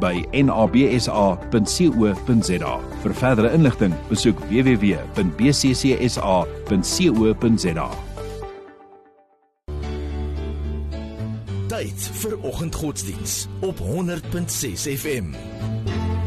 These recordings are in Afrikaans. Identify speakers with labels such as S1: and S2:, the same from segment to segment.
S1: by nabsa.co.za. Vir verdere inligting, besoek www.bccsa.co.za.
S2: Tyd vir oggendgodsdiens op 100.6 FM.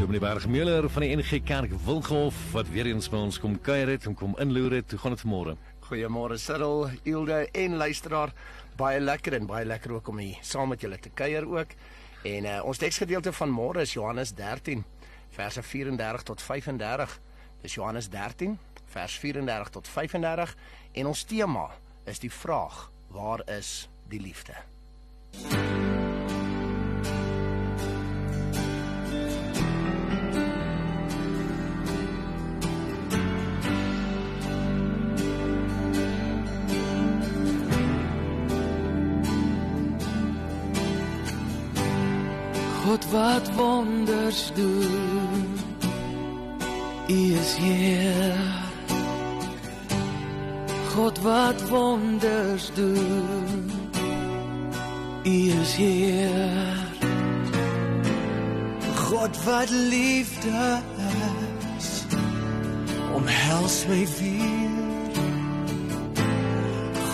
S3: Dominee Bergmüller van die NG Kerk Wilgehof wat weer eens by ons kom kuier het en kom inloer het. Hoe gaan dit vanmôre?
S4: Goeiemôre Cyril, Ilde en luisteraar. Baie lekker en baie lekker ook om hier saam met julle te kuier ook. En uh, ons teksgedeelte van môre is Johannes 13 verse 34 tot 35. Dis Johannes 13 vers 34 tot 35 en ons tema is die vraag: Waar is die liefde?
S5: God wat wonders doen. U is hier. God wat wonders doen. U is hier. God wat liefde is. Omhels my weer.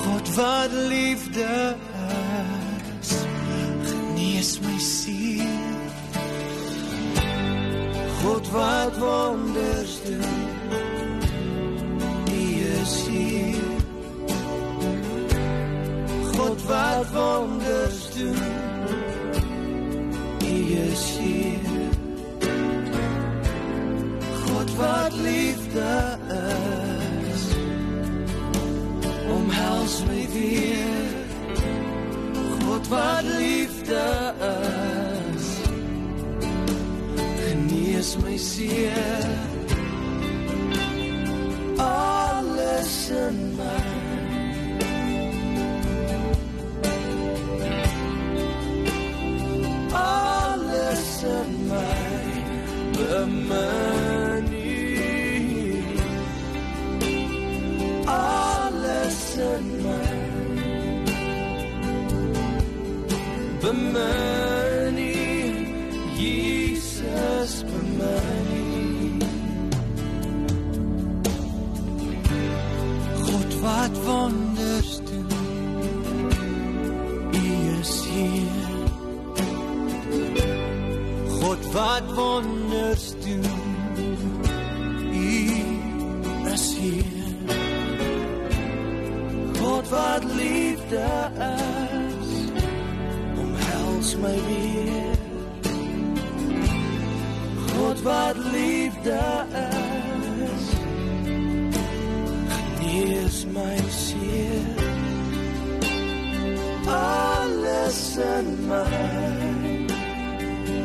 S5: God wat liefde is. Genees my siel. God wat wonders doen. U is hier. God wat wonders doen. U is hier. God wat liefde is. Omhels my weer. God wat liefde Genees my seer. Alles wat wonders doen U is hier God wat wonders doen. U is hier. God wat liefde is. Omhels my weer. God wat liefde is. Genees my seer. Alles in my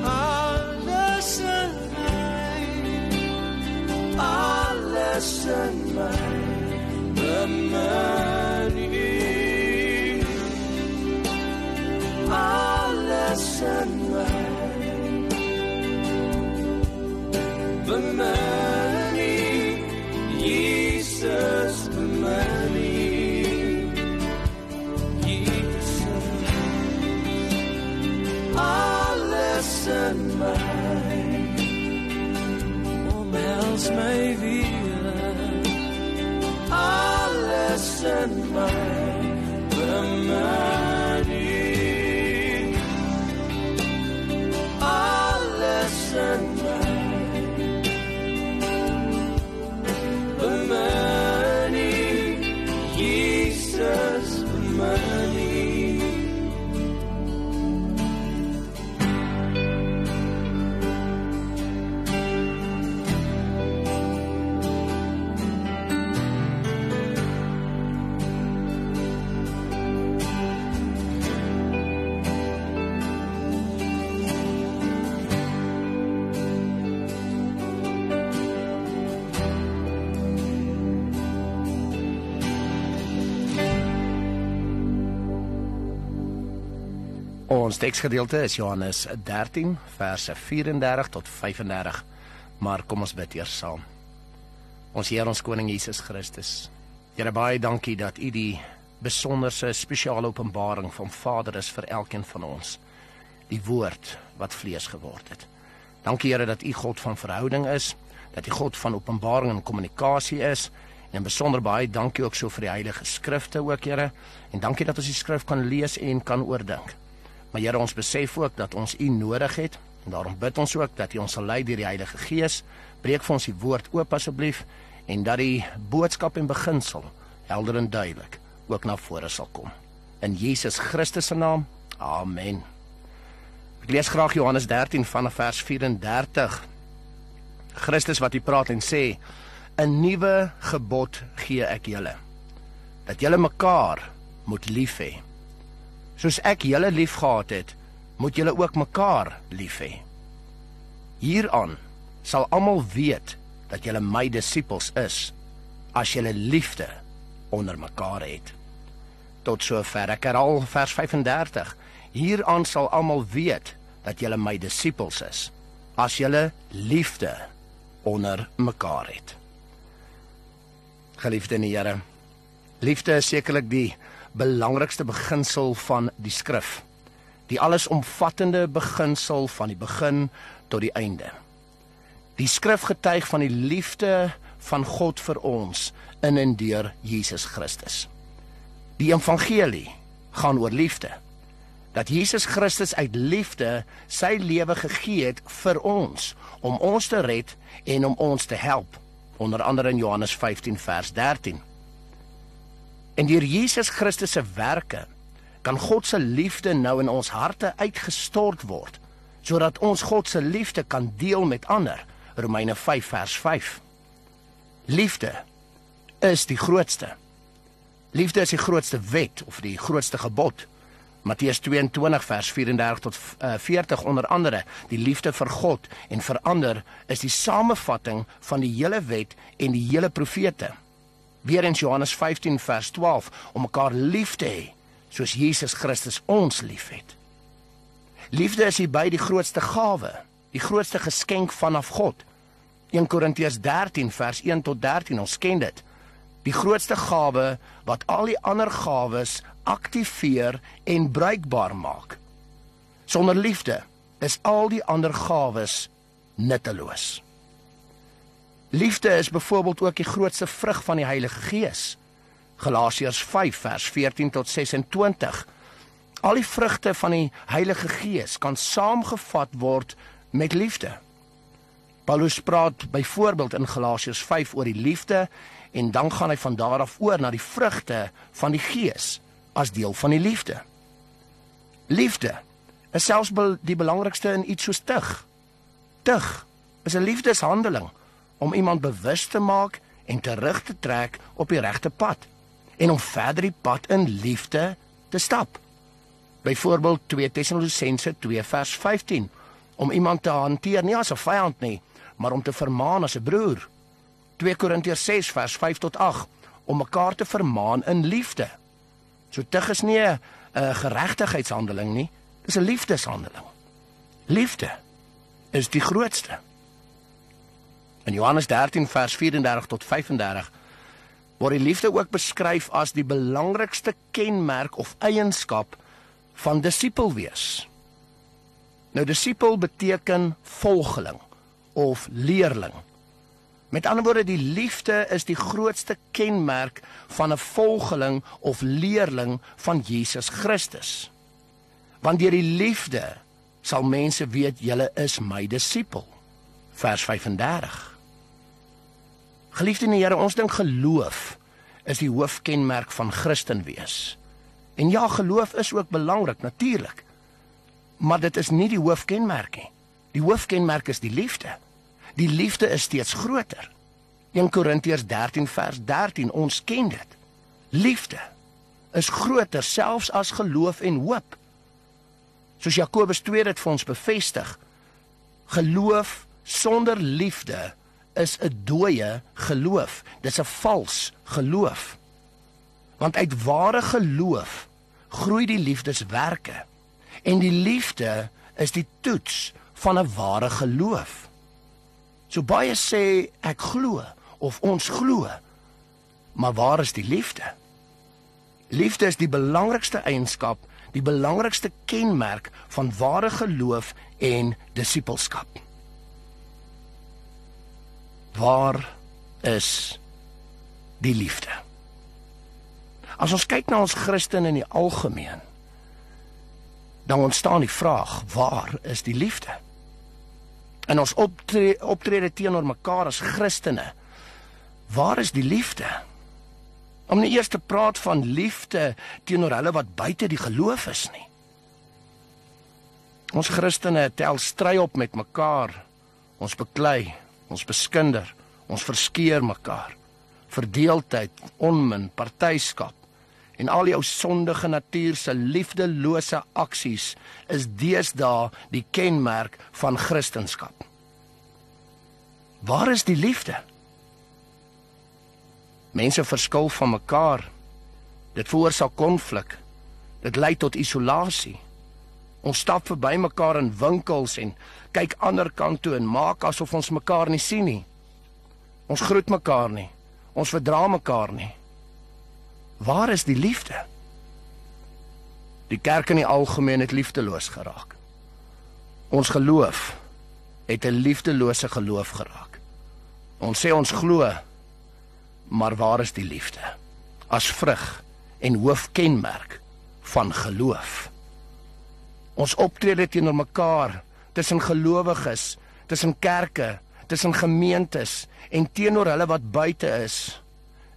S5: alles in my alles in my bemanie alles in alles in my omhels my weer. Alles in my
S4: Ons teksgedeelte is Johannes 13 verse 34 tot 35. Maar kom ons bid eers saam. Ons Here ons koning Jesus Christus. Here baie dankie dat U die besonderse spesiale openbaring van Vader is vir elkeen van ons. Die woord wat vlees geword het. Dankie Here dat U God van verhouding is, dat U God van openbaring en kommunikasie is. En in besonder baie dankie ook so vir die heilige skrifte ook Here. En dankie dat ons die skrif kan lees en kan oordink. Maar Here ons besef ook dat ons U nodig het en daarom bid ons ook dat U ons sal lei deur die Heilige Gees. Breek vir ons die woord oop asseblief en dat die boodskap en beginsel helder en duidelik ook na vore sal kom. In Jesus Christus se naam. Amen. Ek lees graag Johannes 13 vanaf vers 34. Christus wat hier praat en sê: "’n Nuwe gebod gee ek julle, dat julle mekaar moet lief hê. Soos ek julle liefgehad het, moet julle ook mekaar lief hê. Hieraan sal almal weet dat julle my disippels is, as julle liefde onder mekaar het." Tot sover ek herhaal vers 35. Hieraan sal almal weet dat julle my disippels is, as julle liefde onder mekaar het. Geliefde in die Here, liefde is sekerlik die belangrikste beginsel van die skrif. Die allesomvattende beginsel van die begin tot die einde. Die skrif getuig van die liefde van God vir ons in en deur Jesus Christus. Die evangelie gaan oor liefde. Dat Jesus Christus uit liefde sy lewe gegee het vir ons om ons te red en om ons te help, onder andere in Johannes 15 vers 13. En deur Jesus Christus se werke kan God se liefde nou in ons harte uitgestort word sodat ons God se liefde kan deel met ander. Romeine 5 vers 5. Liefde is die grootste. Liefde is die grootste wet of die grootste gebod. Matteus 22 vers 34 tot uh, 40 onder andere, die liefde vir God en vir ander is die samevatting van die hele wet en die hele profete. Weer in Johannes 15 vers 12 om mekaar lief te hê soos Jesus Christus ons liefhet. Liefde is hierby die grootste gawe, die grootste geskenk vanaf God. 1 Korintiërs 13 vers 1 tot 13 ons ken dit. Die grootste gawe wat al die ander gawes aktiveer en bruikbaar maak. Sonder liefde is al die ander gawes nutteloos. Liefde is byvoorbeeld ook die grootste vrug van die Heilige Gees. Galasiërs 5 vers 14 tot 26. Al die vrugte van die Heilige Gees kan saamgevat word met liefde. Paulus praat byvoorbeeld in Galasiërs 5 oor die liefde en dan gaan hy van daar af oor na die vrugte van die Gees as deel van die liefde. Liefde is selfs die belangrikste in iets soos tug. Tug is 'n liefdeshandeling om iemand bewus te maak en terug te trek op die regte pad en om verder die pad in liefde te stap. Byvoorbeeld 2 Tessalonisense 2 vers 15 om iemand te hanteer nie as 'n vyand nie, maar om te vermaan as 'n broer. 2 Korintiërs 6 vers 5 tot 8 om mekaar te vermaan in liefde. So tug is nie 'n geregtigheidshandeling nie, dis 'n liefdeshandeling. Liefde is die grootste. In Johannes 13 vers 34 tot 35 word die liefde ook beskryf as die belangrikste kenmerk of eienskap van disipel wees. Nou disipel beteken volgeling of leerling. Met ander woorde, die liefde is die grootste kenmerk van 'n volgeling of leerling van Jesus Christus. Want deur die liefde sal mense weet julle is my disipel. Vers 35. Geliefde in die Here, ons dink geloof is die hoofkenmerk van Christen wees. En ja, geloof is ook belangrik natuurlik. Maar dit is nie die hoofkenmerk nie. Die hoofkenmerk is die liefde. Die liefde is steeds groter. 1 Korintiërs 13 vers 13 ons ken dit. Liefde is groter selfs as geloof en hoop. Soos Jakobus 2 dit vir ons bevestig. Geloof sonder liefde is 'n dooie geloof. Dis 'n vals geloof. Want uit ware geloof groei die liefdeswerke. En die liefde is die toets van 'n ware geloof. So baie sê ek glo of ons glo. Maar waar is die liefde? Liefde is die belangrikste eienskap, die belangrikste kenmerk van ware geloof en disippelskap. Waar is die liefde? As ons kyk na ons Christene in die algemeen, dan ontstaan die vraag, waar is die liefde? In ons optrede, optrede teenoor mekaar as Christene, waar is die liefde? Om nie eers te praat van liefde teenoor hulle wat buite die geloof is nie. Ons Christene tel stry op met mekaar. Ons beklei, ons beskinder, ons verskeer mekaar. Verdeeldheid, onmin, partyskap en al jou sondige natuur se liefdelose aksies is deesdae die kenmerk van Christendom. Waar is die liefde? Mense verskil van mekaar. Dit veroorsaak konflik. Dit lei tot isolasie. Ons stap verby mekaar in winkels en kyk ander kant toe en maak asof ons mekaar nie sien nie. Ons groet mekaar nie. Ons verdra mekaar nie. Waar is die liefde? Die kerk in die algemeen het liefdeloos geraak. Ons geloof het 'n liefdelose geloof geraak. Ons sê ons glo, maar waar is die liefde? As vrug en hoofkenmerk van geloof ons optrede teenoor mekaar tussen gelowiges, tussen kerke, tussen gemeentes en teenoor hulle wat buite is,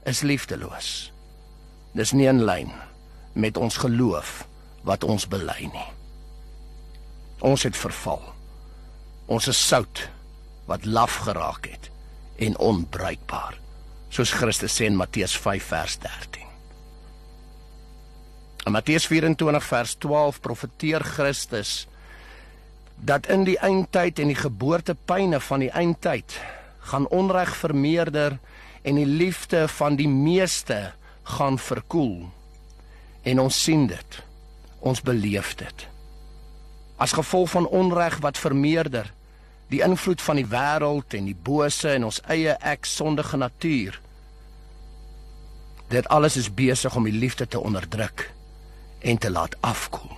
S4: is liefdeloos. Dis nie in lyn met ons geloof wat ons bely nie. Ons het verval. Ons is sout wat laf geraak het en onbruikbaar, soos Christus sê in Matteus 5 vers 13. In Matteus 24 vers 12 profeteer Christus dat in die eindtyd en die geboortepyne van die eindtyd gaan onreg vermeerder en die liefde van die meeste gaan verkoel. En ons sien dit. Ons beleef dit. As gevolg van onreg wat vermeerder, die invloed van die wêreld en die bose en ons eie ek sondige natuur. Dit alles is besig om die liefde te onderdruk en te laat afkoel.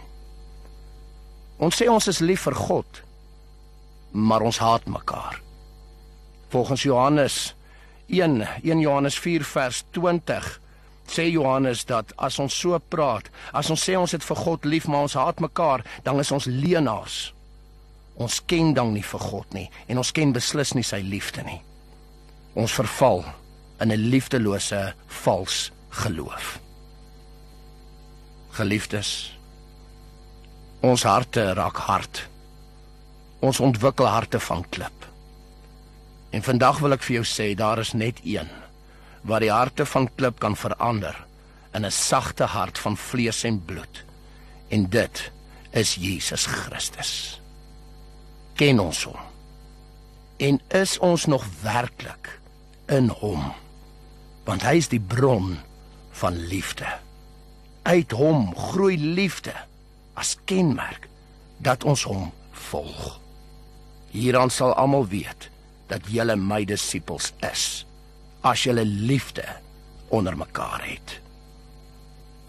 S4: Ons sê ons is lief vir God, maar ons haat mekaar. Volgens Johannes 1, 1 Johannes 4 vers 20 sê Johannes dat as ons so praat, as ons sê ons het vir God lief, maar ons haat mekaar, dan is ons leenaars. Ons ken dan nie vir God nie en ons ken beslis nie sy liefde nie. Ons verval in 'n liefdelose vals geloof. Geliefdes, ons harte raak hard. Ons ontwikkel harte van klip. En vandag wil ek vir jou sê daar is net een wat die harte van klip kan verander in 'n sagte hart van vlees en bloed. En dit is Jesus Christus. Ken ons hom? En is ons nog werklik in hom? Want hy is die bron van liefde uit hom groei liefde as kenmerk dat ons hom volg. Hieraan sal almal weet dat julle my disippels is as julle liefde onder mekaar het.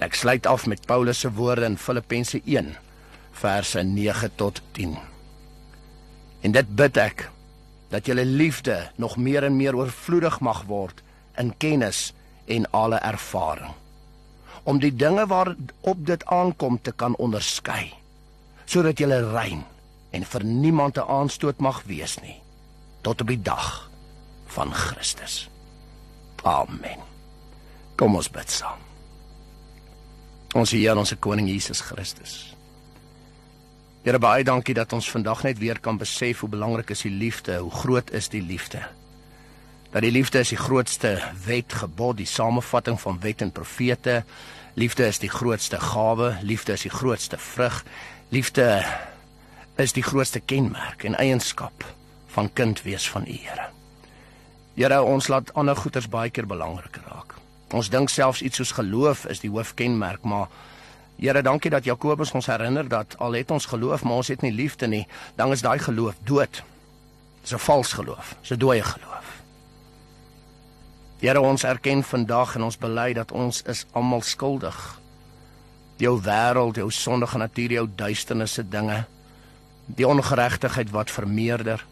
S4: Ek sluit af met Paulus se woorde in Filippense 1 verse 9 tot 10. En dit bid ek dat julle liefde nog meer en meer oorvloedig mag word in kennis en alle ervaring om die dinge waarop dit aankom te kan onderskei sodat jy rein en vir niemand 'n aanstoot mag wees nie tot op die dag van Christus. Amen. Kom ons bid saam. Ons Here, ons koning Jesus Christus. Here baie dankie dat ons vandag net weer kan besef hoe belangrik is die liefde, hoe groot is die liefde. Dat die liefde is die grootste wet, gebod, die samevatting van wet en profete. Liefde is die grootste gawe, liefde is die grootste vrug. Liefde is die grootste kenmerk en eienskap van kind wees van U Here. Here, ons laat ander goeders baie keer belangriker raak. Ons dink selfs iets soos geloof is die hoofkenmerk, maar Here, dankie dat Jakobus ons herinner dat al het ons geloof, maar ons het nie liefde nie, dan is daai geloof dood. Dis 'n vals geloof, dis 'n dooie geloof. Here, ons erken vandag en ons bely dat ons is almal skuldig. Jou wêreld, jou sondige natuur, jou duisternisse dinge, die ongeregtigheid wat vermeerder.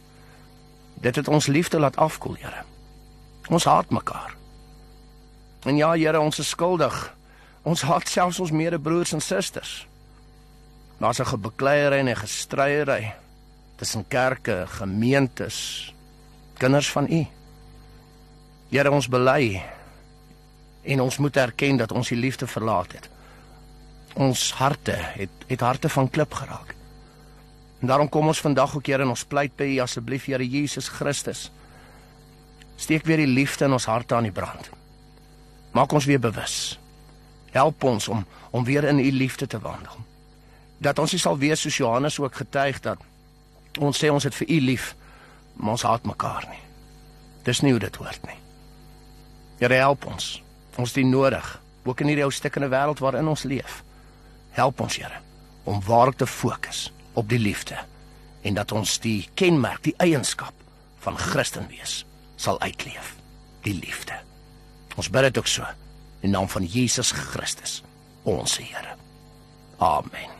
S4: Dit het ons liefde laat afkoel, Here. Ons haat mekaar. En ja, Here, ons is skuldig. Ons haat selfs ons medebroers en susters. Daar's 'n gebekleierery en 'n gestryery tussen kerke, gemeentes, kinders van U. Here, ons bely en ons moet erken dat ons U liefde verlaat het. Ons harte het het harte van klip geraak. En daarom kom ons vandag ook Here en ons pleit by U asseblief Here Jesus Christus. Steek weer die liefde in ons harte aan die brand. Maak ons weer bewus. Help ons om om weer in U liefde te wandel. Dat ons nie sal wees soos Johannes ook getuig dat ons sê ons het vir U lief, maar ons haat mekaar nie. Dis nie hoe dit hoort nie. Here help ons. Ons dien nodig, ook in hierdie ou stikkende wêreld waarin ons leef. Help ons, Here, om waarlik te fokus op die liefde en dat ons die kenmerk, die eienskap van Christen wees sal uitleef, die liefde. Ons bid dit ook so in naam van Jesus Christus, ons Here. Amen.